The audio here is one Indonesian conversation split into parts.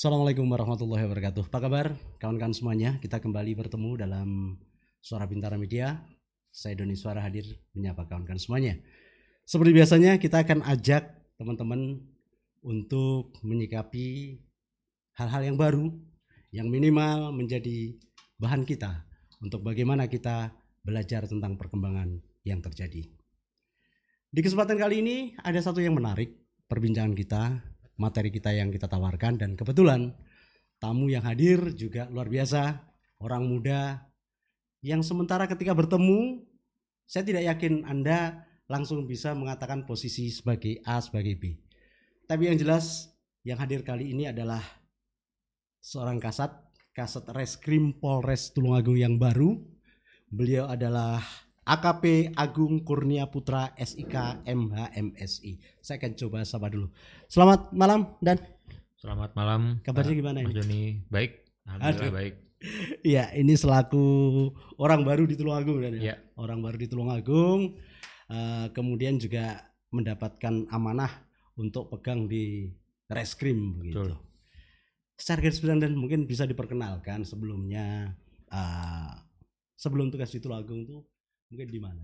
Assalamualaikum warahmatullahi wabarakatuh. Apa kabar kawan-kawan semuanya? Kita kembali bertemu dalam Suara Bintara Media. Saya Doni Suara hadir menyapa kawan-kawan semuanya. Seperti biasanya kita akan ajak teman-teman untuk menyikapi hal-hal yang baru yang minimal menjadi bahan kita untuk bagaimana kita belajar tentang perkembangan yang terjadi. Di kesempatan kali ini ada satu yang menarik perbincangan kita materi kita yang kita tawarkan dan kebetulan tamu yang hadir juga luar biasa, orang muda yang sementara ketika bertemu saya tidak yakin Anda langsung bisa mengatakan posisi sebagai A sebagai B. Tapi yang jelas yang hadir kali ini adalah seorang kasat, kasat Reskrim Polres Tulungagung yang baru. Beliau adalah AKP Agung Kurnia Putra SIK MHMSI. Saya akan coba sapa dulu. Selamat malam dan Selamat malam. Kabarnya Pak gimana Mas ini? Joni? Baik. Alhamdulillah Aduh. baik. Iya, ini selaku orang baru di Tulungagung dan ya. Iya. Orang baru di Tulungagung eh, kemudian juga mendapatkan amanah untuk pegang di Reskrim begitu. Betul. Secara garis besar dan mungkin bisa diperkenalkan sebelumnya eh, sebelum tugas di Tulungagung tuh mungkin di mana?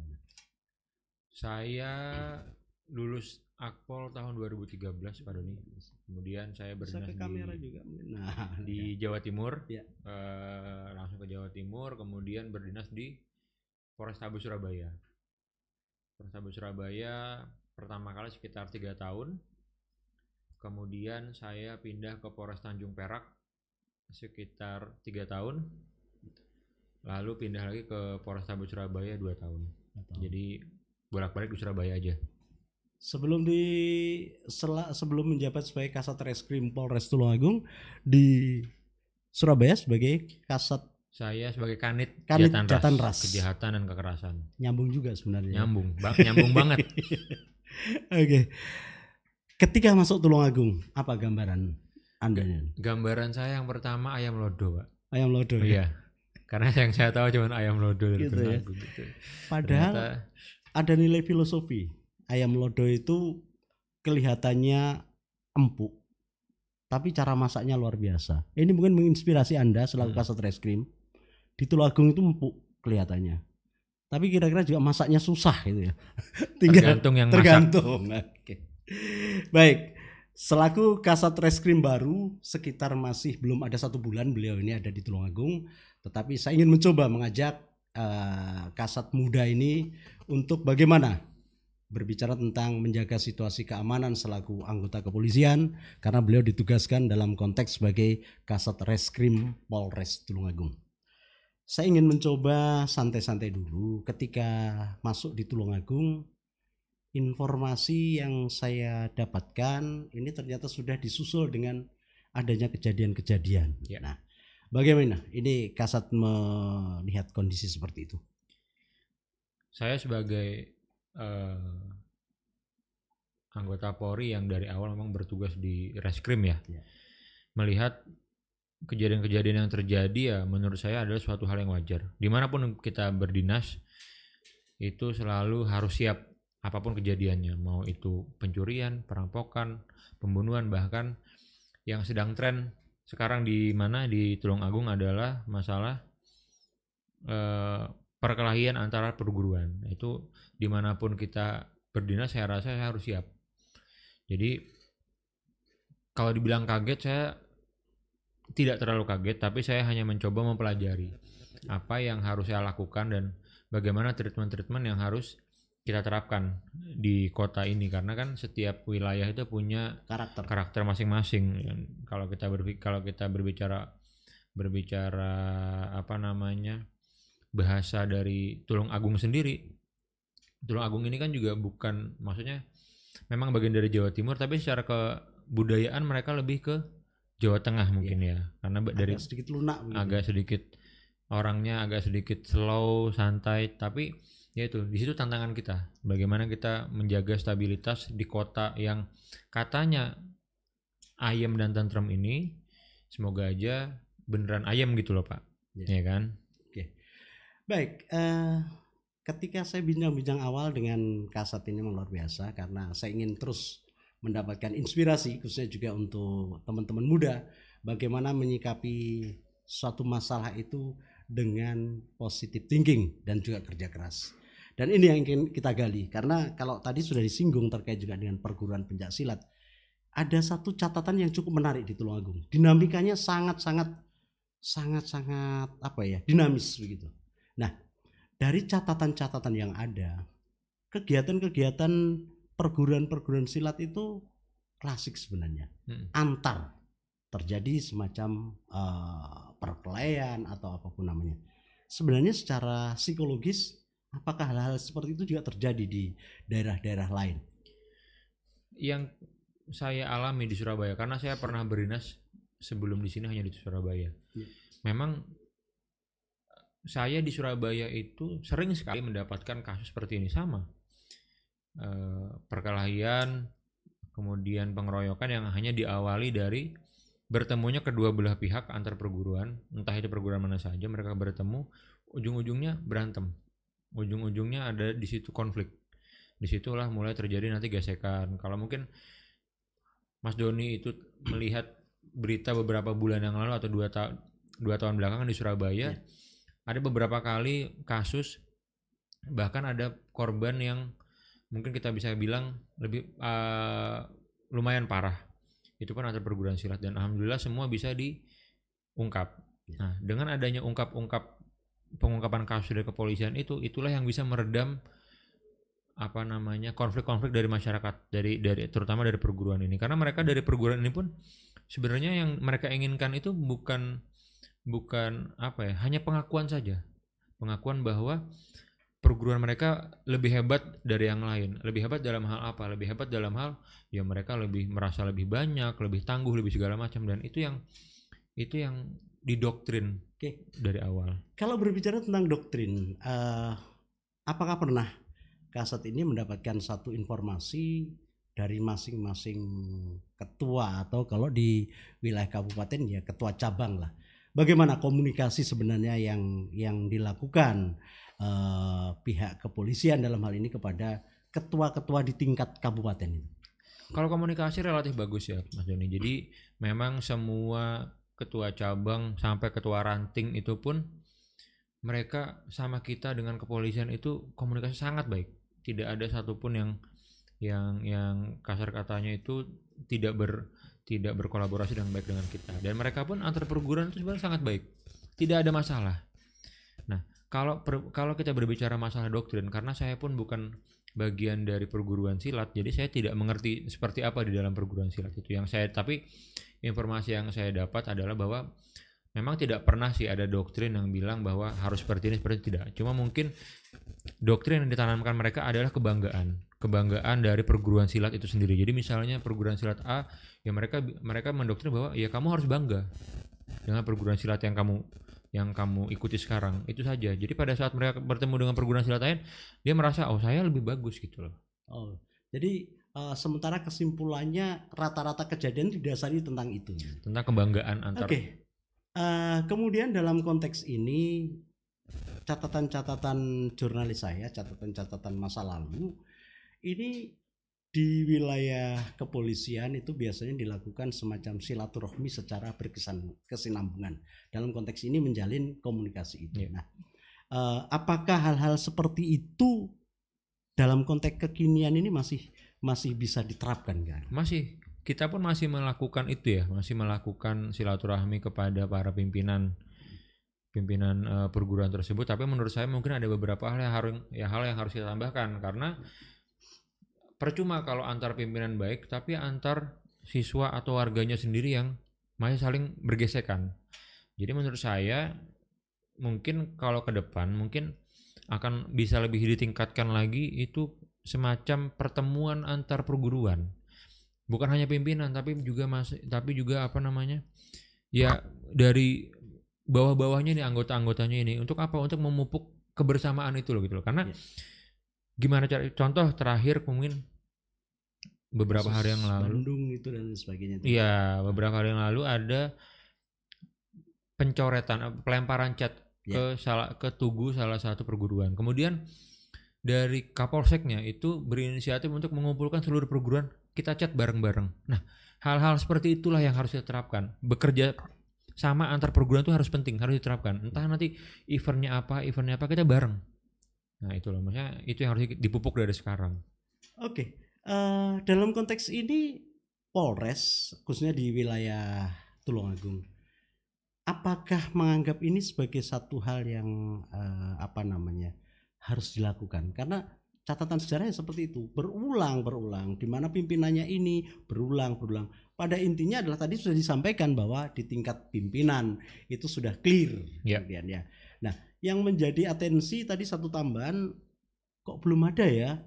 Saya lulus Akpol tahun 2013 Pak Doni. Kemudian saya berdinas kamera di, juga. Nah, di Jawa Timur. Eh, langsung ke Jawa Timur, kemudian berdinas di Polrestabes Surabaya. Polrestabes Surabaya pertama kali sekitar tiga tahun. Kemudian saya pindah ke Polres Tanjung Perak sekitar tiga tahun. Lalu pindah lagi ke Polrestabes Surabaya dua tahun. Jadi bolak-balik di Surabaya aja. sebelum di sela- sebelum menjabat sebagai Kasat Reskrim Polres Tulungagung di Surabaya sebagai Kasat Saya sebagai kanit, Kanit Jatan Jatan Ras, Ras. kejahatan dan kekerasan. nyambung juga sebenarnya. Nyambung, ba- nyambung banget. Oke. Ketika masuk Tulungagung, apa gambaran Anda? Gambaran saya yang pertama ayam lodo, Pak. Ayam lodo. ya? Iya. Karena yang saya tahu cuma ayam lodo dari Gitu ya. Gitu. Padahal Ternyata ada nilai filosofi. Ayam lodo itu kelihatannya empuk, tapi cara masaknya luar biasa. Ini mungkin menginspirasi Anda selaku Hmm. kasat reskrim. Di Tulungagung itu empuk kelihatannya. Tapi kira-kira juga masaknya susah gitu ya. Tinggal tergantung yang masak. tergantung. Oke. Baik. Selaku kasat reskrim baru sekitar masih belum ada satu bulan beliau ini ada di Tulungagung, tetapi saya ingin mencoba mengajak eh, kasat muda ini untuk bagaimana berbicara tentang menjaga situasi keamanan selaku anggota kepolisian karena beliau ditugaskan dalam konteks sebagai kasat reskrim Polres Tulungagung. Saya ingin mencoba santai-santai dulu ketika masuk di Tulungagung informasi yang saya dapatkan ini ternyata sudah disusul dengan adanya kejadian-kejadian. Ya. Nah, bagaimana ini Kasat melihat kondisi seperti itu? Saya sebagai eh, anggota Polri yang dari awal memang bertugas di reskrim ya, Ya. melihat kejadian-kejadian yang terjadi ya menurut saya adalah suatu hal yang wajar. Di mana pun kita berdinas itu selalu harus siap apa pun kejadiannya, mau itu pencurian, perampokan, pembunuhan bahkan yang sedang tren sekarang di mana di Tulungagung adalah masalah eh, perkelahian antara perguruan. Itu di mana pun kita berdinas saya rasa saya harus siap. Jadi kalau dibilang kaget saya tidak terlalu kaget, tapi saya hanya mencoba mempelajari apa yang harus saya lakukan dan bagaimana treatment-treatment yang harus kita terapkan di kota ini karena kan setiap wilayah itu punya Karakter. karakter masing-masing. Kalau kita berbi- kalau kita berbicara berbicara apa namanya bahasa dari Tulung Agung sendiri, Tulung Agung ini kan juga bukan maksudnya memang bagian dari Jawa Timur tapi secara kebudayaan mereka lebih ke Jawa Tengah mungkin ya karena ba- dari Agak sedikit lunak. agak sedikit orangnya agak sedikit slow santai tapi ya itu di situ tantangan kita bagaimana kita menjaga stabilitas di kota yang katanya ayam dan tentrem ini semoga aja beneran ayam gitu loh pak Ya. ya kan Baik, eh, ketika saya bincang-bincang awal dengan Kasat ini memang luar biasa karena saya ingin terus mendapatkan inspirasi khususnya juga untuk teman-teman muda bagaimana menyikapi suatu masalah itu dengan positive thinking dan juga kerja keras. Dan ini yang ingin kita gali karena kalau tadi sudah disinggung terkait juga dengan perguruan pencak silat, ada satu catatan yang cukup menarik di Tulungagung. Dinamikanya sangat-sangat sangat-sangat apa ya dinamis begitu. Nah dari catatan-catatan yang ada, kegiatan-kegiatan perguruan-perguruan silat itu klasik sebenarnya, Hmm. antar terjadi semacam uh, perkelahian atau apa pun namanya. Sebenarnya secara psikologis, apakah hal-hal seperti itu juga terjadi di daerah-daerah lain? yang saya alami di Surabaya karena saya pernah berdinas sebelum di sini hanya di Surabaya. Iya. Memang saya di Surabaya itu sering sekali mendapatkan kasus seperti ini sama Eh, perkelahian, kemudian pengeroyokan yang hanya diawali dari bertemunya kedua belah pihak antar perguruan, entah itu perguruan mana saja mereka bertemu, ujung-ujungnya berantem, ujung-ujungnya ada di situ konflik di situlah mulai terjadi nanti gesekan kalau mungkin Mas Doni itu melihat berita beberapa bulan yang lalu atau dua tahun dua tahun belakangan di Surabaya Iya. ada beberapa kali kasus bahkan ada korban yang mungkin kita bisa bilang lebih eh, lumayan parah itu kan antar perguruan silat dan alhamdulillah semua bisa diungkap Iya. nah dengan adanya ungkap-ungkap pengungkapan kasus dari kepolisian itu itulah yang bisa meredam apa namanya konflik-konflik dari masyarakat dari dari terutama dari perguruan ini. Karena mereka dari perguruan ini pun sebenarnya yang mereka inginkan itu bukan bukan apa ya hanya pengakuan saja. Pengakuan bahwa perguruan mereka lebih hebat dari yang lain. Lebih hebat dalam hal apa? Lebih hebat dalam hal ya mereka lebih merasa lebih banyak lebih tangguh lebih segala macam. Dan itu yang itu yang didoktrin Oke, dari awal kalau berbicara tentang doktrin, eh, apakah pernah Kasat ini mendapatkan satu informasi dari masing-masing ketua atau kalau di wilayah kabupaten ya ketua cabang lah. Bagaimana komunikasi sebenarnya yang yang dilakukan eh, pihak kepolisian dalam hal ini kepada ketua-ketua di tingkat kabupaten itu? Kalau komunikasi relatif bagus ya Mas Joni. Jadi memang semua ketua cabang sampai ketua ranting itu pun mereka sama kita dengan kepolisian itu komunikasi sangat baik. Tidak ada satupun yang yang yang kasar katanya itu tidak ber tidak berkolaborasi dengan baik dengan kita. Dan mereka pun antar perguruan itu sebenarnya sangat baik. Tidak ada masalah. Nah, kalau per- kalau kita berbicara masalah doktrin karena saya pun bukan bagian dari perguruan silat jadi saya tidak mengerti seperti apa di dalam perguruan silat itu yang saya tapi informasi yang saya dapat adalah bahwa memang tidak pernah sih ada doktrin yang bilang bahwa harus seperti ini seperti tidak. Cuma mungkin doktrin yang ditanamkan mereka adalah kebanggaan. Kebanggaan dari perguruan silat itu sendiri. Jadi misalnya perguruan silat A ya mereka mereka mendoktrin bahwa ya kamu harus bangga dengan perguruan silat yang kamu yang kamu ikuti sekarang. Itu saja. Jadi pada saat mereka bertemu dengan perguruan silat lain dia merasa oh saya lebih bagus gitu loh. Oh, jadi eh, sementara kesimpulannya rata-rata kejadian didasari tentang itu. tentang kebanggaan antar Oke. Eh, kemudian dalam konteks ini catatan-catatan jurnalis saya, catatan-catatan masa lalu ini di wilayah kepolisian itu biasanya dilakukan semacam silaturahmi secara berkesan kesinambungan. Dalam konteks ini menjalin komunikasi itu. Iya. Nah, eh, apakah hal-hal seperti itu dalam konteks kekinian ini masih masih bisa diterapkan kan? masih. Kita pun masih melakukan itu ya masih melakukan silaturahmi kepada para pimpinan pimpinan eh, perguruan tersebut. Tapi menurut saya mungkin ada beberapa hal yang harus ya hal yang harus kita tambahkan. Karena percuma kalau antar pimpinan baik tapi antar siswa atau warganya sendiri yang masih saling bergesekan. Jadi menurut saya mungkin kalau ke depan mungkin akan bisa lebih ditingkatkan lagi itu semacam pertemuan antar perguruan. Bukan hanya pimpinan tapi juga masih tapi juga apa namanya? Ya dari bawah-bawahnya nih anggota-anggotanya ini untuk apa? Untuk memupuk kebersamaan itu loh gitu loh. Karena Iya. gimana cara contoh terakhir mungkin beberapa hari yang Kasus lalu. Bandung itu dan sebagainya. iya beberapa hari yang lalu ada pencoretan pelemparan cat ke salah ke tugu salah satu perguruan. Kemudian dari kapolseknya itu berinisiatif untuk mengumpulkan seluruh perguruan kita chat bareng-bareng. Nah, hal-hal seperti itulah yang harus kita terapkan. Bekerja sama antar perguruan itu harus penting, harus diterapkan. Entah nanti eventnya apa, eventnya apa kita bareng. Nah itu loh, maksudnya itu yang harus dipupuk dari sekarang. Oke, eh, dalam konteks ini Polres, khususnya di wilayah Tulungagung, apakah menganggap ini sebagai satu hal yang eh, apa namanya harus dilakukan? Karena catatan sejarahnya seperti itu. Berulang berulang. Di mana pimpinannya ini berulang berulang. Pada intinya adalah tadi sudah disampaikan bahwa di tingkat pimpinan itu sudah clear Ya. kemudian ya. Nah yang menjadi atensi tadi satu tambahan kok belum ada ya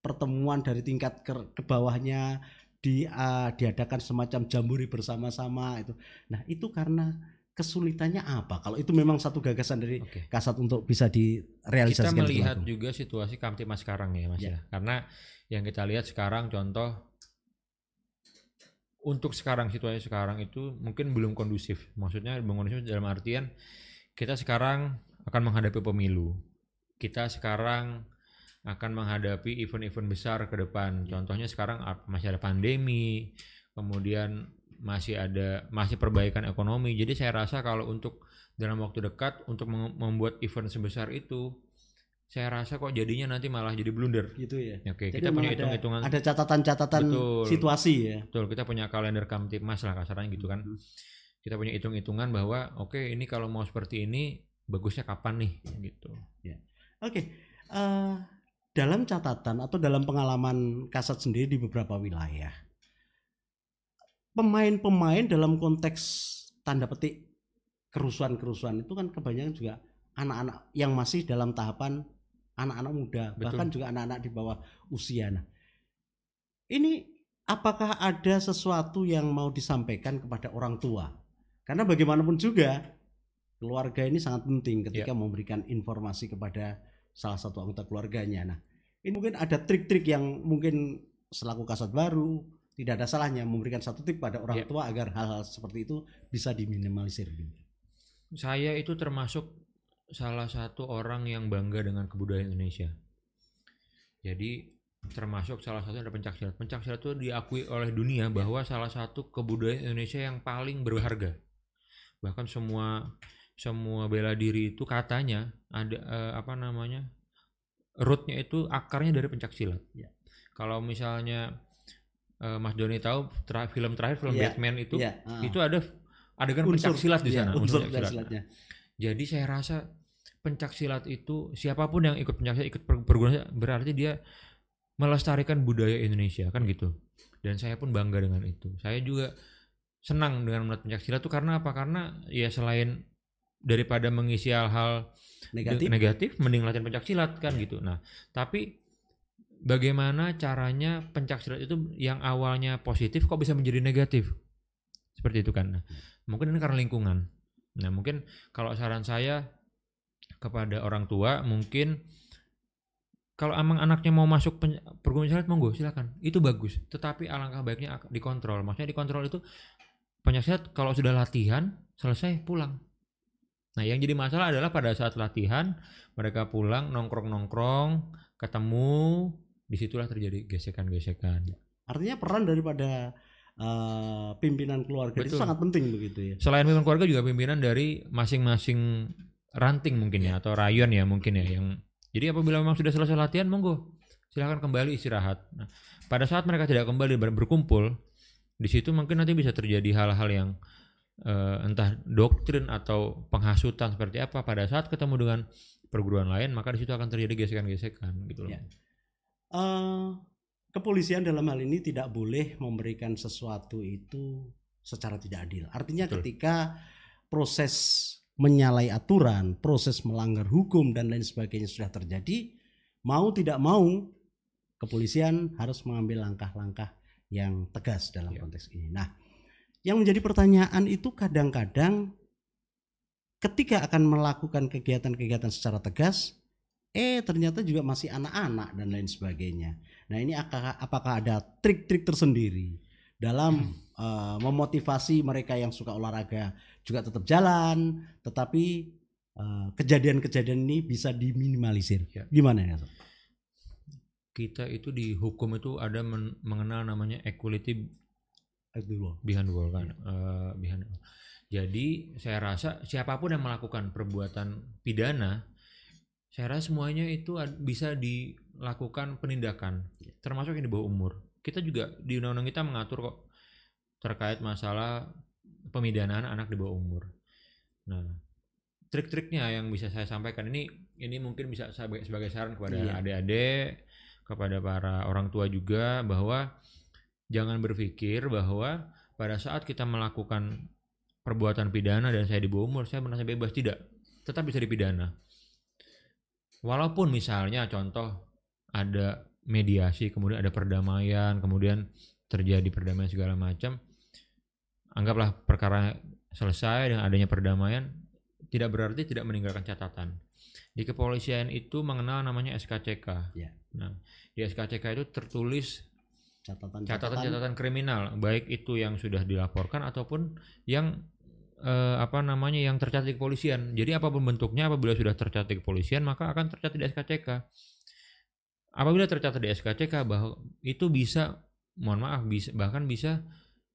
pertemuan dari tingkat ke, ke bawahnya di ah, diadakan semacam jamburi bersama-sama itu. Nah itu karena kesulitannya apa kalau itu memang satu gagasan dari Oke. kasat untuk bisa Kita direalisasikan di melihat juga situasi Kamtipmas sekarang ya Mas Ya. ya. Karena yang kita lihat sekarang contoh untuk sekarang situasi sekarang itu mungkin belum kondusif. Maksudnya belum kondusif dalam artian kita sekarang akan menghadapi pemilu. Kita sekarang akan menghadapi event-event besar ke depan. Contohnya sekarang masih ada pandemi, kemudian masih ada masih perbaikan ekonomi. Jadi saya rasa kalau untuk dalam waktu dekat untuk mem- membuat event sebesar itu saya rasa kok jadinya nanti malah jadi blunder. gitu ya Oke, Jadi kita punya hitung-hitungan ada catatan-catatan situasi ya betul, kita punya kalender Kamtipmas lah kasarnya gitu kan. Mhm. Kita punya hitung-hitungan bahwa oke ini kalau mau seperti ini bagusnya kapan nih gitu. Oke, eh, dalam catatan atau dalam pengalaman kasat sendiri di beberapa wilayah, pemain-pemain dalam konteks tanda petik kerusuhan-kerusuhan itu kan kebanyakan juga anak-anak yang masih dalam tahapan anak-anak muda, Betul. bahkan juga anak-anak di bawah usia. Nah, ini apakah ada sesuatu yang mau disampaikan kepada orang tua? Karena bagaimanapun juga keluarga ini sangat penting ketika memberikan informasi kepada salah satu anggota keluarganya. Nah, ini mungkin ada trik-trik yang mungkin selaku kasat baru tidak ada salahnya memberikan satu tip pada orang Ya. tua agar hal-hal seperti itu bisa diminimalisir. Saya itu termasuk salah satu orang yang bangga dengan kebudayaan Indonesia. Jadi termasuk salah satu ada pencak silat. Pencak silat itu diakui oleh dunia bahwa salah satu kebudayaan Indonesia yang paling berharga. Bahkan semua semua bela diri itu katanya ada eh, apa namanya rootnya itu akarnya dari pencak silat. Ya. Kalau misalnya eh, Mas Doni tahu tra- film terakhir film Ya, Batman itu Iya, ah. itu ada adegan Unsur- pencak silat di iya, sana. unsur pencak pencak silat. silatnya. Jadi saya rasa pencak silat itu siapa pun yang ikut pencak silat ikut per- perguruan berarti dia melestarikan budaya Indonesia kan gitu. Dan saya pun bangga dengan itu. Saya juga senang dengan melihat pencak silat itu karena apa? Karena ya selain daripada mengisi hal-hal Negatif. negatif mending latihan pencak silat kan gitu. Nah, tapi bagaimana caranya pencak silat itu yang awalnya positif kok bisa menjadi negatif? Seperti itu kan. Nah, mungkin ini karena lingkungan. Nah, mungkin kalau saran saya kepada orang tua mungkin kalau emang anaknya mau masuk perguruan silat monggo silakan. Itu bagus. Tetapi alangkah baiknya dikontrol. Maksudnya dikontrol itu pencak silat kalau sudah latihan selesai pulang. Nah, yang jadi masalah adalah pada saat latihan mereka pulang nongkrong-nongkrong, ketemu, di situlah terjadi gesekan-gesekan. Artinya peran daripada eh, pimpinan keluarga itu Betul. sangat penting begitu ya. Selain pimpinan keluarga juga pimpinan dari masing-masing ranting mungkin ya atau rayon ya mungkin ya yang jadi apabila memang sudah selesai latihan monggo silakan kembali istirahat. Nah, pada saat mereka tidak kembali ber- berkumpul di situ mungkin nanti bisa terjadi hal-hal yang eh, entah doktrin atau penghasutan seperti apa pada saat ketemu dengan perguruan lain maka di situ akan terjadi gesekan-gesekan gitu loh. Ya. Eh, kepolisian dalam hal ini tidak boleh memberikan sesuatu itu secara tidak adil. Artinya Betul. ketika proses menyalahi aturan, proses melanggar hukum dan lain sebagainya sudah terjadi, mau tidak mau kepolisian harus mengambil langkah-langkah yang tegas dalam Ya. konteks ini. Nah, yang menjadi pertanyaan itu kadang-kadang ketika akan melakukan kegiatan-kegiatan secara tegas, eh ternyata juga masih anak-anak dan lain sebagainya. Nah ini apakah, apakah ada trik-trik tersendiri dalam eh, memotivasi mereka yang suka olahraga juga tetap jalan, tetapi eh, kejadian-kejadian ini bisa diminimalisir. Ya. Gimana ya? Kita itu di hukum itu ada men- mengenal namanya equality behind the wall kan Eh, behind jadi saya rasa siapa pun yang melakukan perbuatan pidana saya rasa semuanya itu bisa dilakukan penindakan termasuk yang di bawah umur. Kita juga di undang-undang kita mengatur kok terkait masalah pemidanaan anak di bawah umur. Nah trik-triknya yang bisa saya sampaikan ini ini mungkin bisa sebagai, sebagai saran kepada Iya. adik-adik kepada para orang tua juga bahwa jangan berpikir bahwa pada saat kita melakukan perbuatan pidana dan saya di bawah umur saya merasa bebas. Tidak. Tetap bisa dipidana walaupun misalnya contoh ada mediasi kemudian ada perdamaian kemudian terjadi perdamaian segala macam anggaplah perkara selesai dengan adanya perdamaian tidak berarti tidak meninggalkan catatan di kepolisian itu mengenal namanya SKCK Ya. nah di SKCK itu tertulis Catatan-catatan. catatan-catatan kriminal baik itu yang sudah dilaporkan ataupun yang eh, apa namanya yang tercatat di kepolisian. Jadi apa pun bentuknya apabila sudah tercatat di kepolisian maka akan tercatat di SKCK apabila tercatat di SKCK bahwa itu bisa mohon maaf bisa bahkan bisa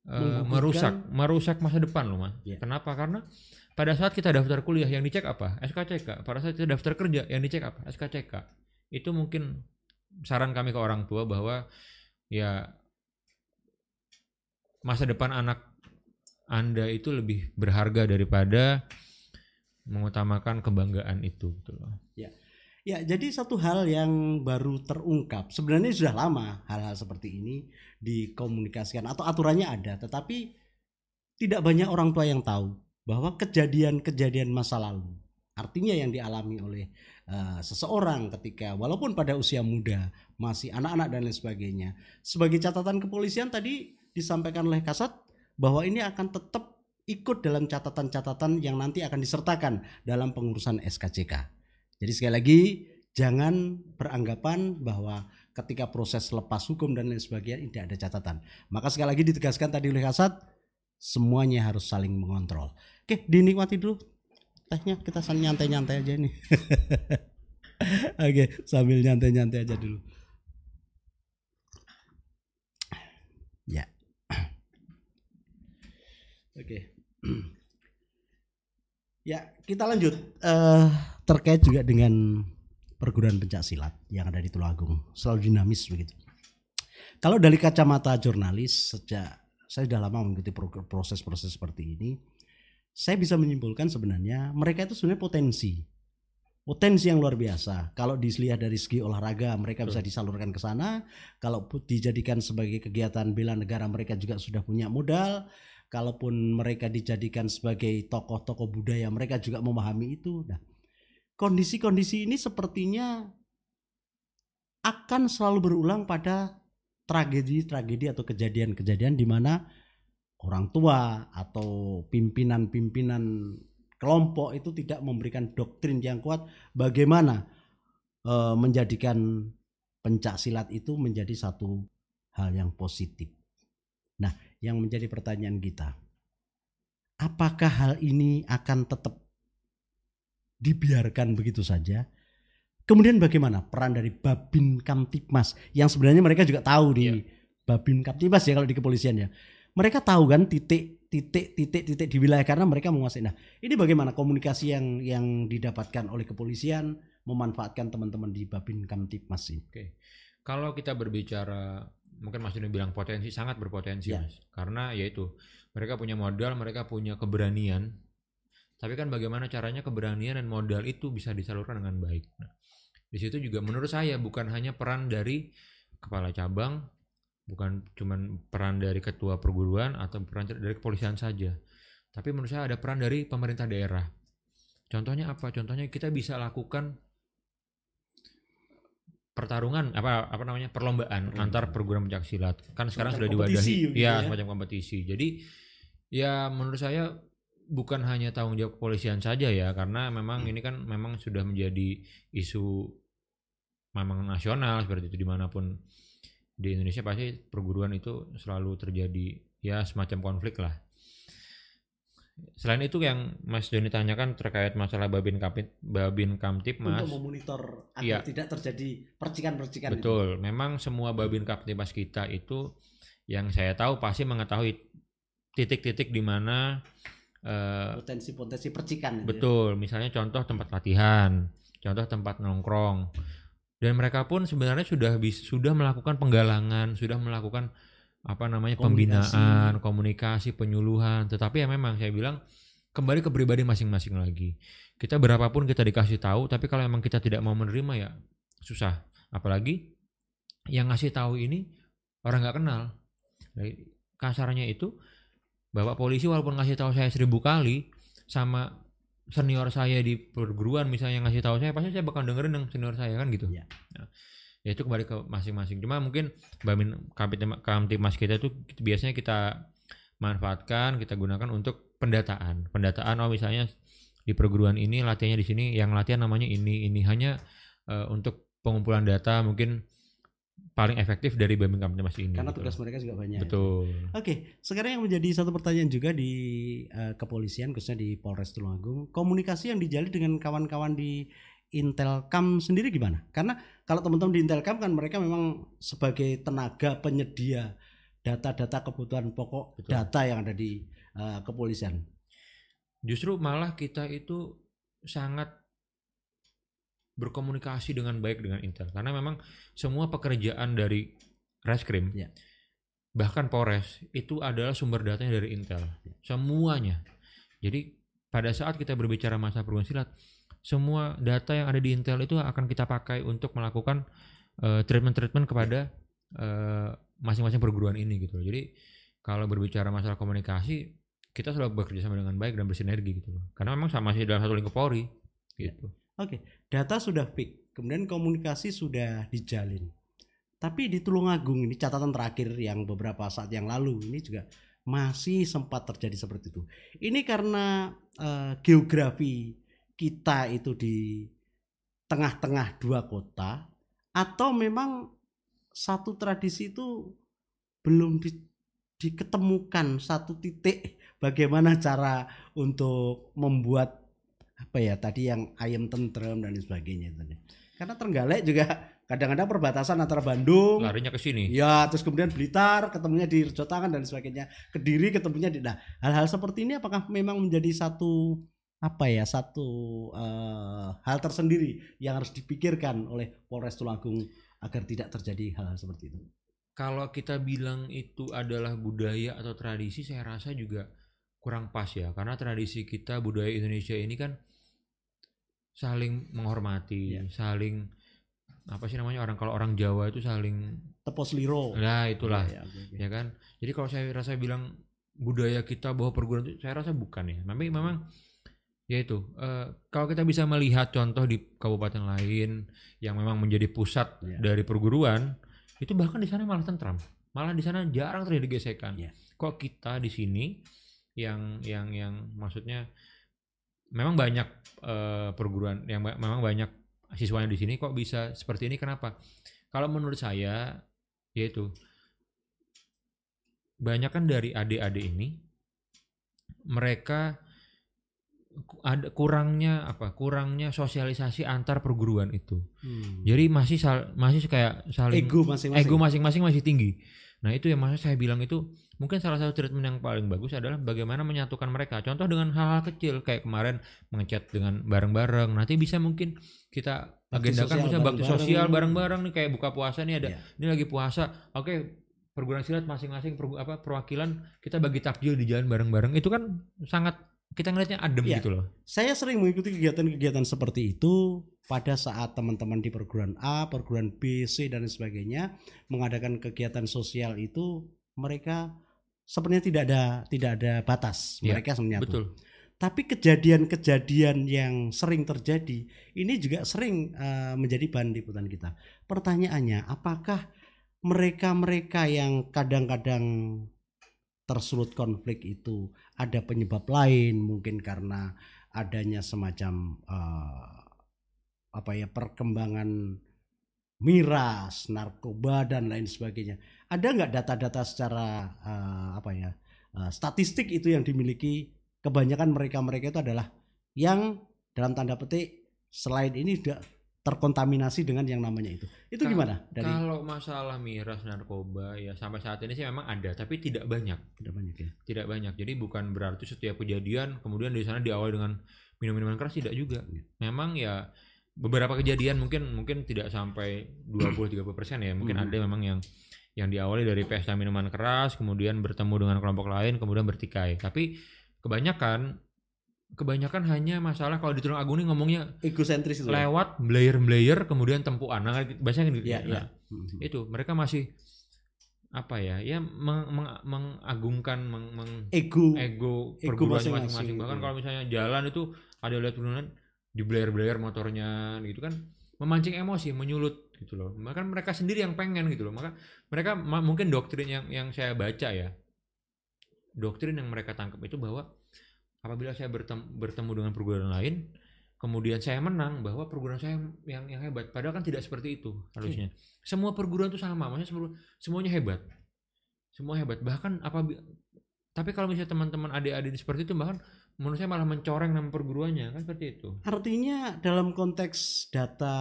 Menggugurkan- merusak merusak masa depan loh mas. Iya. kenapa? Karena pada saat kita daftar kuliah yang dicek apa? SKCK pada saat kita daftar kerja yang dicek apa? SKCK itu mungkin saran kami ke orang tua bahwa ya masa depan anak anda itu lebih berharga daripada mengutamakan kebanggaan itu gitu loh. Ya, jadi satu hal yang baru terungkap. Sebenarnya sudah lama hal-hal seperti ini dikomunikasikan atau aturannya ada, tetapi tidak banyak orang tua yang tahu bahwa kejadian-kejadian masa lalu, artinya yang dialami oleh eh, seseorang ketika walaupun pada usia muda, masih anak-anak dan lain sebagainya. Sebagai catatan kepolisian tadi disampaikan oleh Kasat bahwa ini akan tetap ikut dalam catatan-catatan yang nanti akan disertakan dalam pengurusan SKCK. Jadi sekali lagi jangan beranggapan bahwa ketika proses lepas hukum dan lain sebagainya tidak ada catatan. Maka sekali lagi ditegaskan tadi oleh Kasat semuanya harus saling mengontrol. Oke, dinikmati dulu tehnya kita sambil nyantai-nyantai aja nih. Oke, sambil nyantai-nyantai aja dulu. Ya. Oke. Ya, kita lanjut eh terkait juga dengan perguruan pencak silat yang ada di Tulungagung. Selalu dinamis begitu. Kalau dari kacamata jurnalis sejak saya sudah lama mengikuti pro- proses-proses seperti ini, saya bisa menyimpulkan sebenarnya mereka itu sebenarnya potensi. Potensi yang luar biasa. Kalau dilihat dari segi olahraga, mereka bisa disalurkan ke sana. Kalau dijadikan sebagai kegiatan bela negara, mereka juga sudah punya modal. Kalaupun mereka dijadikan sebagai tokoh-tokoh budaya, mereka juga memahami itu. Nah, kondisi-kondisi ini sepertinya akan selalu berulang pada tragedi-tragedi atau kejadian-kejadian di mana orang tua atau pimpinan-pimpinan kelompok itu tidak memberikan doktrin yang kuat bagaimana eh, menjadikan pencak silat itu menjadi satu hal yang positif. Nah, yang menjadi pertanyaan kita, apakah hal ini akan tetap dibiarkan begitu saja? Kemudian bagaimana peran dari Babin Kamtipmas yang sebenarnya mereka juga tahu di Iya. Babin Kamtipmas ya kalau di kepolisian ya. Mereka tahu kan titik titik titik titik di wilayah karena mereka menguasai. Nah, ini bagaimana komunikasi yang yang didapatkan oleh kepolisian memanfaatkan teman-teman di Babin Kamtipmas ini? Kalau kita berbicara mungkin Mas Dino bilang potensi sangat berpotensi Ya. Mas. Karena yaitu mereka punya modal, mereka punya keberanian. Tapi kan bagaimana caranya keberanian dan modal itu bisa disalurkan dengan baik. Nah, di situ juga menurut saya bukan hanya peran dari kepala cabang, bukan cuman peran dari ketua perguruan atau peran dari kepolisian saja. Tapi menurut saya ada peran dari pemerintah daerah. Contohnya apa? Contohnya kita bisa lakukan pertarungan apa apa namanya perlombaan Perlombaan. antar perguruan pencak silat. Kan sekarang sudah diwadahi ya ya. semacam kompetisi. Jadi ya menurut saya bukan hanya tanggung jawab kepolisian saja ya karena memang ini kan memang sudah menjadi isu memang nasional seperti itu. Di mana pun di Indonesia pasti perguruan itu selalu terjadi ya semacam konflik lah Selain itu yang Mas Doni tanyakan terkait masalah Babin Kapit, Babin Kamtipmas. Untuk memonitor agar Iya. tidak terjadi percikan-percikan itu. Betul, memang semua Babin Kamtipmas kita itu yang saya tahu pasti mengetahui titik-titik di mana eh, Potensi-potensi percikan. itu ya. betul, misalnya contoh tempat latihan, contoh tempat nongkrong. Dan mereka pun sebenarnya sudah sudah melakukan penggalangan, sudah melakukan apa namanya Komunikasi. pembinaan, komunikasi, penyuluhan. Tetapi ya memang saya bilang kembali ke pribadi masing-masing lagi. Kita berapapun kita dikasih tahu, tapi kalau emang kita tidak mau menerima ya susah. Apalagi yang ngasih tahu ini orang nggak kenal. Kasarnya itu bapak polisi walaupun ngasih tahu saya seribu kali sama senior saya di perguruan misalnya ngasih tahu saya pasti saya bakal dengerin yang senior saya kan gitu. Iya. Nah, ya itu kembali ke masing-masing. Cuma mungkin Bamin Kamtipmas kita itu biasanya kita manfaatkan, kita gunakan untuk pendataan. Pendataan oh misalnya di perguruan ini latihannya di sini, yang latihan namanya ini, ini hanya eh, untuk pengumpulan data mungkin paling efektif dari Bamin Kamtipmas ini. Karena gitu. tugas mereka juga banyak. Betul. Oke, sekarang yang menjadi satu pertanyaan juga di eh, kepolisian khususnya di Polres Tulungagung, komunikasi yang dijalin dengan kawan-kawan di Intelkam sendiri gimana? Karena kalau teman-teman di Intelkam kan mereka memang sebagai tenaga penyedia data-data kebutuhan pokok Betul. data yang ada di eh, kepolisian. Justru malah kita itu sangat berkomunikasi dengan baik dengan Intel karena memang semua pekerjaan dari Reskrim Ya. bahkan Polres itu adalah sumber datanya dari Intel semuanya jadi pada saat kita berbicara masalah perguruan silat semua data yang ada di Intel itu akan kita pakai untuk melakukan eh, treatment-treatment kepada eh, masing-masing perguruan ini gitu loh. jadi kalau berbicara masalah komunikasi kita selalu bekerja sama dengan baik dan bersinergi gitu loh karena memang sama sih dalam satu lingkup Polri gitu Oke, data sudah fix, kemudian komunikasi sudah dijalin. Tapi di Tulungagung ini catatan terakhir yang beberapa saat yang lalu ini juga masih sempat terjadi seperti itu. Ini karena eh, geografi kita itu di tengah-tengah dua kota atau memang satu tradisi itu belum di- diketemukan satu titik bagaimana cara untuk membuat apa ya tadi yang ayam tentrem dan sebagainya tadi. Karena Trenggalek juga kadang-kadang perbatasan antara Bandung, larinya ke sini ya terus kemudian Blitar ketemunya di Rejotangan dan sebagainya, Kediri ketemunya di nah hal-hal seperti ini apakah memang menjadi satu apa ya satu eh, hal tersendiri yang harus dipikirkan oleh Polres Tulungagung agar tidak terjadi hal-hal seperti itu. kalau kita bilang itu adalah budaya atau tradisi saya rasa juga kurang pas ya karena tradisi kita budaya Indonesia ini kan saling menghormati Iya. saling apa sih namanya orang kalau orang Jawa itu saling Tepos Liro. nah itulah Ya, ya, ya kan jadi kalau saya rasa bilang budaya kita bahwa perguruan itu saya rasa bukan ya tapi memang ya itu eh, kalau kita bisa melihat contoh di kabupaten lain yang memang menjadi pusat Ya. dari perguruan itu bahkan di sana malah tentram malah di sana jarang terjadi gesekan Ya. kok kita di sini yang yang yang maksudnya memang banyak eh, perguruan yang ba- memang banyak siswanya di sini kok bisa seperti ini kenapa kalau menurut saya yaitu banyak kan dari adik-adik ini mereka ada kurangnya apa kurangnya sosialisasi antar perguruan itu. Hmm. jadi masih sal- masih kayak saling ego masing-masing. ego masing-masing masih tinggi. Nah itu yang maksud saya bilang itu mungkin salah satu treatment yang paling bagus adalah bagaimana menyatukan mereka. Contoh dengan hal-hal kecil kayak kemarin mengechat dengan bareng-bareng. Nanti bisa mungkin kita Bakti agendakan bisa bakti sosial bareng-bareng nih kayak buka puasa nih ada Iya. ini lagi puasa. Oke perguruan silat masing-masing pergu- apa perwakilan kita bagi takjil di jalan bareng-bareng. Itu kan sangat kita ngelihatnya adem Iya. gitu loh Saya sering mengikuti kegiatan-kegiatan seperti itu pada saat teman-teman di perguruan A, perguruan B, C dan sebagainya mengadakan kegiatan sosial itu mereka sebenarnya tidak ada tidak ada batas. Iya, Mereka menyatu. betul Tapi kejadian-kejadian yang sering terjadi ini juga sering eh, menjadi bahan liputan kita. Pertanyaannya, apakah mereka-mereka yang kadang-kadang tersulut konflik itu ada penyebab lain mungkin karena adanya semacam eh, apa ya perkembangan miras, narkoba dan lain sebagainya. Ada nggak data-data secara eh, apa ya eh, statistik itu yang dimiliki kebanyakan mereka-mereka itu adalah yang dalam tanda petik selain ini terkontaminasi dengan yang namanya itu. Itu Ka- gimana dari Kalau masalah miras narkoba ya sampai saat ini sih memang ada, tapi tidak banyak, Tidak banyak ya. tidak banyak. Jadi bukan berarti setiap kejadian kemudian di sana diawali dengan minum-minuman keras tidak juga. Iya. Memang ya beberapa kejadian mungkin mungkin tidak sampai 20-30 persen ya. Mungkin Mhm. ada memang yang yang diawali dari pesta minuman keras, kemudian bertemu dengan kelompok lain, kemudian bertikai. Tapi kebanyakan kebanyakan hanya masalah kalau di Tulung Agung ini ngomongnya Egosentris itu. ya? lewat blayer-blayer kemudian tempuan. Nah, bahasanya gitu. Nah, iya. Mhm. itu mereka masih apa ya ya meng- meng- mengagungkan meng, meng- Ego. ego Ego perguruannya masing-masing, bahkan iya. kalau misalnya jalan itu ada lihat perguruan di blayer blayer motornya gitu kan memancing emosi menyulut gitu loh bahkan mereka sendiri yang pengen gitu loh maka mereka mungkin doktrin yang yang saya baca ya doktrin yang mereka tangkap itu bahwa apabila saya bertemu, bertemu dengan perguruan lain kemudian saya menang bahwa perguruan saya yang yang hebat. Padahal kan tidak seperti itu harusnya. Semua perguruan itu sama maksudnya semua, semuanya hebat. Semua hebat. Bahkan apa tapi kalau misalnya teman-teman adik-adik seperti itu bahkan menurut saya malah mencoreng nama perguruannya kan seperti itu. Artinya dalam konteks data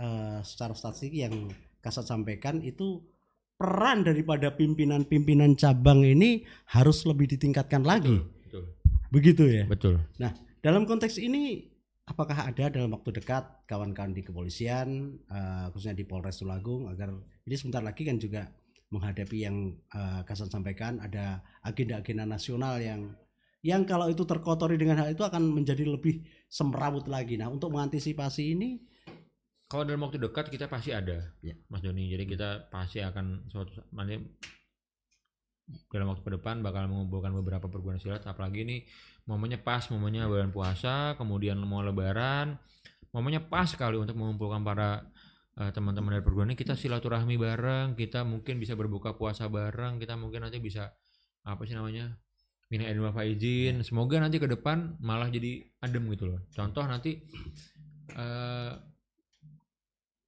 eh, secara statistik yang Kasat sampaikan itu peran daripada pimpinan-pimpinan cabang ini harus lebih ditingkatkan lagi. betul Begitu ya. betul Dalam konteks ini apakah ada dalam waktu dekat kawan-kawan di kepolisian eh, khususnya di Polres Tulungagung agar ini sebentar lagi kan juga menghadapi yang eh, Kasat sampaikan ada agenda-agenda nasional yang yang kalau itu terkotori dengan hal itu akan menjadi lebih semrawut lagi. Nah, untuk mengantisipasi ini kalau dalam waktu dekat kita pasti ada Ya. Mas Doni jadi kita pasti akan suatu nanti dalam waktu ke depan bakal mengumpulkan beberapa perguruan silat apalagi ini momennya pas momennya bulan puasa kemudian mau lebaran momennya pas sekali untuk mengumpulkan para eh, teman-teman dari perguruan ini. Kita silaturahmi bareng kita mungkin bisa berbuka puasa bareng kita mungkin nanti bisa apa sih namanya Mina Edwin Faizin. Semoga nanti ke depan malah jadi adem gitu loh. Contoh nanti eh,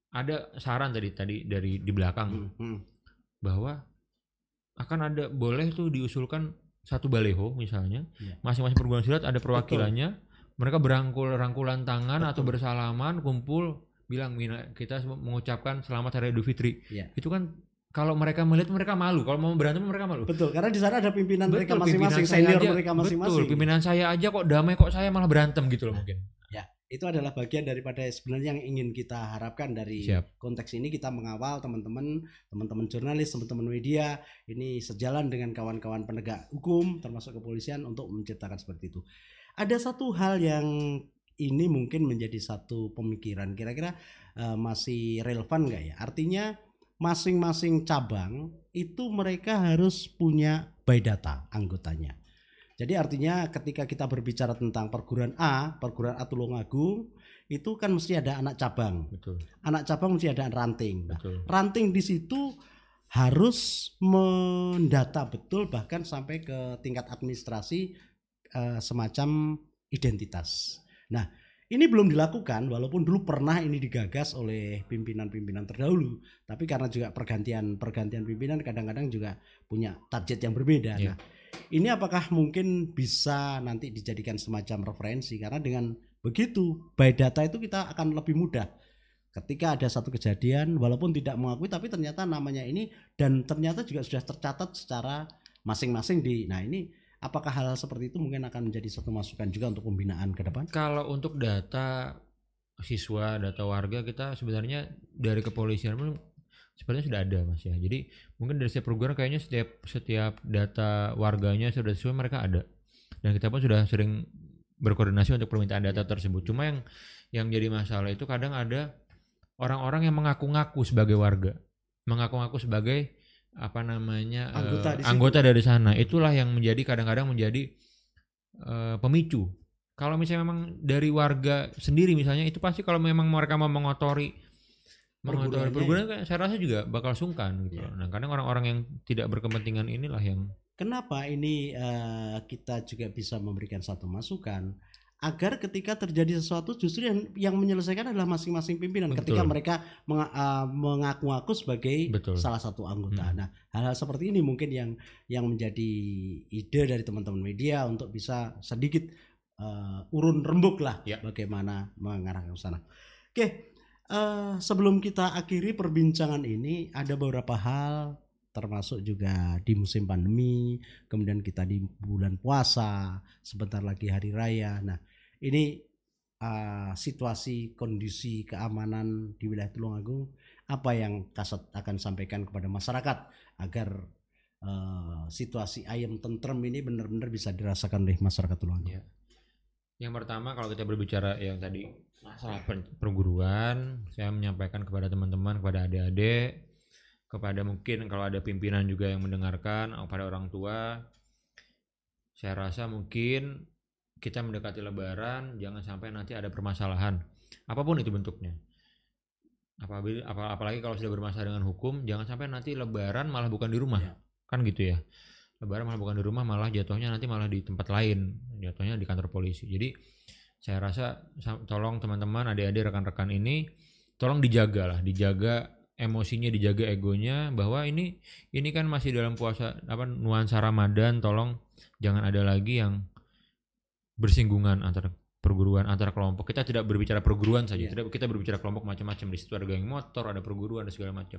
ada saran tadi tadi dari di belakang hmm, hmm, bahwa akan ada boleh tuh diusulkan satu baleho misalnya Iya. masing-masing perguruan silat ada perwakilannya mereka berangkul rangkulan tangan atau Betul. bersalaman kumpul bilang "Mina, kita mengucapkan selamat hari Idul Fitri Iya. itu kan kalau mereka melihat mereka malu kalau mau berantem mereka malu betul karena di sana ada pimpinan mereka Betul, masing-masing pimpinan saya senior aja- mereka masing-masing. betul pimpinan saya aja kok damai kok saya malah berantem gitu loh mungkin itu adalah bagian daripada sebenarnya yang ingin kita harapkan dari Siap. konteks ini. Kita mengawal teman-teman teman-teman jurnalis teman-teman media ini sejalan dengan kawan-kawan penegak hukum termasuk kepolisian untuk menciptakan seperti itu. Ada satu hal yang ini mungkin menjadi satu pemikiran. Kira-kira eh, masih relevan nggak ya? Artinya masing-masing cabang itu mereka harus punya data anggotanya jadi artinya ketika kita berbicara tentang perguruan A, perguruan A Tulungagung, itu kan mesti ada anak cabang. betul Anak cabang mesti ada ranting. Nah, betul ranting di situ harus mendata betul bahkan sampai ke tingkat administrasi eh, semacam identitas. Nah, ini belum dilakukan walaupun dulu pernah ini digagas oleh pimpinan-pimpinan terdahulu, tapi karena juga pergantian pergantian pimpinan kadang-kadang juga punya target yang berbeda. Iya. Nah, ini apakah mungkin bisa nanti dijadikan semacam referensi? Karena dengan begitu by data itu kita akan lebih mudah. Ketika ada satu kejadian walaupun tidak mengakui tapi ternyata namanya ini dan ternyata juga sudah tercatat secara masing-masing di nah ini apakah hal seperti itu mungkin akan menjadi satu masukan juga untuk pembinaan ke depan? Kalau untuk data siswa, data warga kita sebenarnya dari kepolisian pun sebenarnya sudah ada mas ya. Jadi mungkin dari setiap perguruan kayaknya setiap setiap data warganya sudah sesuai mereka ada. Dan kita pun sudah sering berkoordinasi untuk permintaan data tersebut. Cuma yang yang jadi masalah itu kadang ada orang-orang yang mengaku-ngaku sebagai warga, mengaku-ngaku sebagai apa namanya eh, Anggota situ. anggota dari sana. Itulah yang menjadi kadang-kadang menjadi eh, pemicu. Kalau misalnya memang dari warga sendiri misalnya itu pasti kalau memang mereka mau mengotori Perguruannya, perguruan kan saya rasa juga bakal sungkan gitu. Loh. Nah, kadang orang-orang yang tidak berkepentingan inilah yang kenapa ini eh, kita juga bisa memberikan satu masukan agar ketika terjadi sesuatu justru yang, yang menyelesaikan adalah masing-masing pimpinan Betul. ketika mereka menga- uh, mengaku-ngaku sebagai Betul. salah satu anggota. Hmm. Nah, hal-hal seperti ini mungkin yang yang menjadi ide dari teman-teman media untuk bisa sedikit uh, urun rembuk lah Ya. bagaimana mengarah ke sana. Oke, eh, sebelum kita akhiri perbincangan ini ada beberapa hal termasuk juga di musim pandemi, kemudian kita di bulan puasa, sebentar lagi hari raya. Nah, ini uh, situasi kondisi keamanan di wilayah Tulungagung apa yang Kasat akan sampaikan kepada masyarakat agar uh, situasi ayam tentrem ini benar-benar bisa dirasakan oleh masyarakat Tulungagung. Ya. Yang pertama kalau kita berbicara yang tadi masalah per- perguruan, saya menyampaikan kepada teman-teman, kepada adik-adik, kepada mungkin kalau ada pimpinan juga yang mendengarkan, atau pada orang tua, saya rasa mungkin kita mendekati Lebaran, jangan sampai nanti ada permasalahan, apa pun itu bentuknya. Apabila, apa- apalagi kalau sudah bermasalah dengan hukum, jangan sampai nanti Lebaran malah bukan di rumah, Ya. kan gitu ya. Lebaran malah bukan di rumah, malah jatuhnya nanti malah di tempat lain, jatuhnya di kantor polisi. Jadi saya rasa sa- tolong teman-teman, adik-adik, rekan-rekan ini, tolong dijaga lah, dijaga emosinya, dijaga egonya, bahwa ini ini kan masih dalam puasa apa nuansa Ramadan, tolong jangan ada lagi yang bersinggungan antara perguruan antara kelompok. Kita tidak berbicara perguruan saja, Iya. tidak kita berbicara kelompok macam-macam. Di situ ada geng motor, ada perguruan, ada segala macam.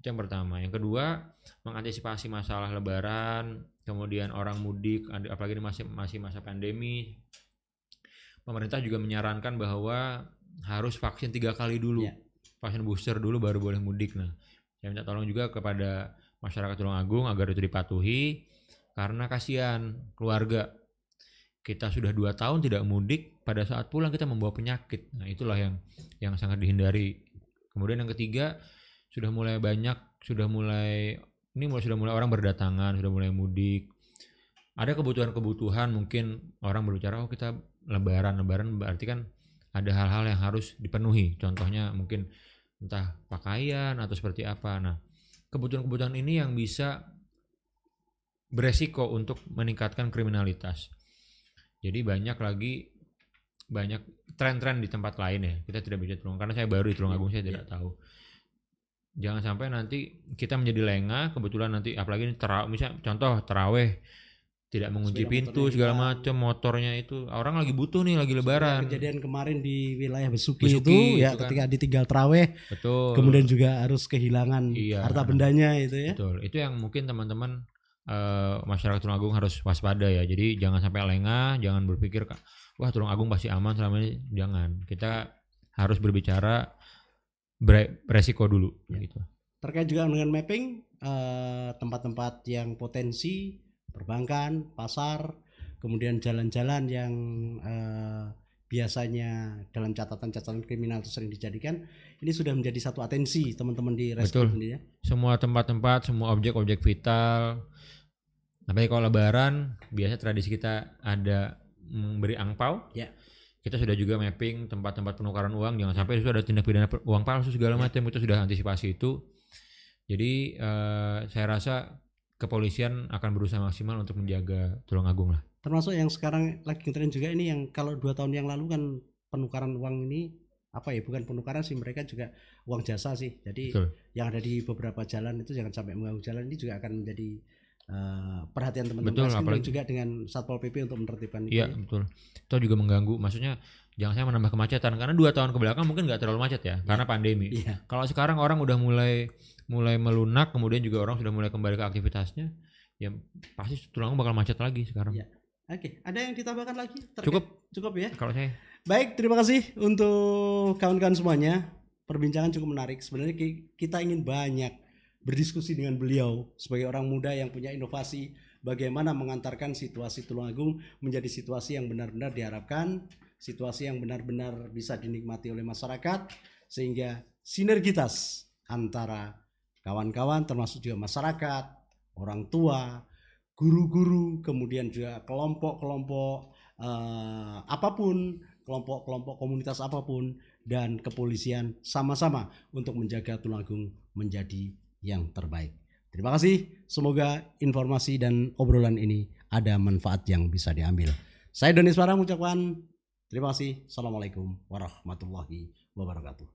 Itu yang pertama. Yang kedua, mengantisipasi masalah lebaran, kemudian orang mudik, apalagi ini masih masih masa pandemi. Pemerintah juga menyarankan bahwa harus vaksin tiga kali dulu, Iya. vaksin booster dulu baru boleh mudik. Nah, saya minta tolong juga kepada masyarakat Tulungagung agar itu dipatuhi, karena kasihan keluarga kita sudah dua tahun tidak mudik, pada saat pulang kita membawa penyakit. Nah, itulah yang yang sangat dihindari. Kemudian yang ketiga, sudah mulai banyak, sudah mulai ini mulai sudah mulai orang berdatangan, sudah mulai mudik. Ada kebutuhan-kebutuhan mungkin orang berbicara oh kita lebaran, lebaran berarti kan ada hal-hal yang harus dipenuhi. Contohnya mungkin entah pakaian atau seperti apa. Nah, kebutuhan-kebutuhan ini yang bisa beresiko untuk meningkatkan kriminalitas. Jadi banyak lagi banyak tren-tren di tempat lain ya. Kita tidak bisa Tulung karena saya baru di Tulungagung saya tidak tahu. Jangan sampai nanti kita menjadi lengah, kebetulan nanti apalagi ini terawih, misal contoh terawih tidak mengunci Sepeda pintu segala macam motornya itu orang lagi butuh nih lagi lebaran Kejadian kemarin di wilayah Besuki, Besuki itu ya itu kan. ketika ditinggal traweh betul kemudian juga harus kehilangan Iya. harta bendanya itu ya. Betul. Itu yang mungkin teman-teman eh, masyarakat Tulungagung harus waspada ya. Jadi jangan sampai lengah, jangan berpikir "Kak, wah Tulungagung pasti aman selama ini. Jangan. Kita harus berbicara bre- resiko dulu Ya. gitu. Terkait juga dengan mapping eh, tempat-tempat yang potensi perbankan, pasar, kemudian jalan-jalan yang eh, biasanya dalam catatan-catatan kriminal itu sering dijadikan ini sudah menjadi satu atensi teman-teman di Betul. ini ya. Semua tempat-tempat, semua objek-objek vital. Tapi kalau lebaran biasa tradisi kita ada memberi angpau. Ya. Kita sudah juga mapping tempat-tempat penukaran uang jangan sampai itu ada tindak pidana uang palsu segala Ya. macam itu sudah antisipasi itu. Jadi eh, saya rasa kepolisian akan berusaha maksimal untuk menjaga Tulungagung lah. Termasuk yang sekarang lagi ngetren juga ini yang kalau dua tahun yang lalu kan penukaran uang ini apa ya bukan penukaran sih mereka juga uang jasa sih. Jadi Betul. yang ada di beberapa jalan itu jangan sampai mengganggu jalan ini juga akan menjadi eh, perhatian teman-teman Betul, apalagi- juga dengan satpol pp untuk menertibkan itu. Iya ya. betul. Itu juga mengganggu. Maksudnya jangan saya menambah kemacetan karena dua tahun ke belakang mungkin nggak terlalu macet ya karena pandemi. Iya. Kalau sekarang orang udah mulai mulai melunak, kemudian juga orang sudah mulai kembali ke aktivitasnya, ya pasti Tulungagung bakal macet lagi sekarang. Iya. Oke, ada yang ditambahkan lagi? Terkait- Cukup Cukup ya. kalau saya. Baik, terima kasih untuk kawan-kawan semuanya. Perbincangan cukup menarik. Sebenarnya ki- kita ingin banyak berdiskusi dengan beliau sebagai orang muda yang punya inovasi bagaimana mengantarkan situasi Tulungagung menjadi situasi yang benar-benar diharapkan, situasi yang benar-benar bisa dinikmati oleh masyarakat sehingga sinergitas antara kawan-kawan termasuk juga masyarakat, orang tua, guru-guru, kemudian juga kelompok-kelompok eh, apa pun, kelompok-kelompok komunitas apa pun dan kepolisian sama-sama untuk menjaga Tulungagung menjadi yang terbaik. Terima kasih. Semoga informasi dan obrolan ini ada manfaat yang bisa diambil. Saya Doni Suara mengucapkan Terima kasih. Assalamualaikum warahmatullahi wabarakatuh.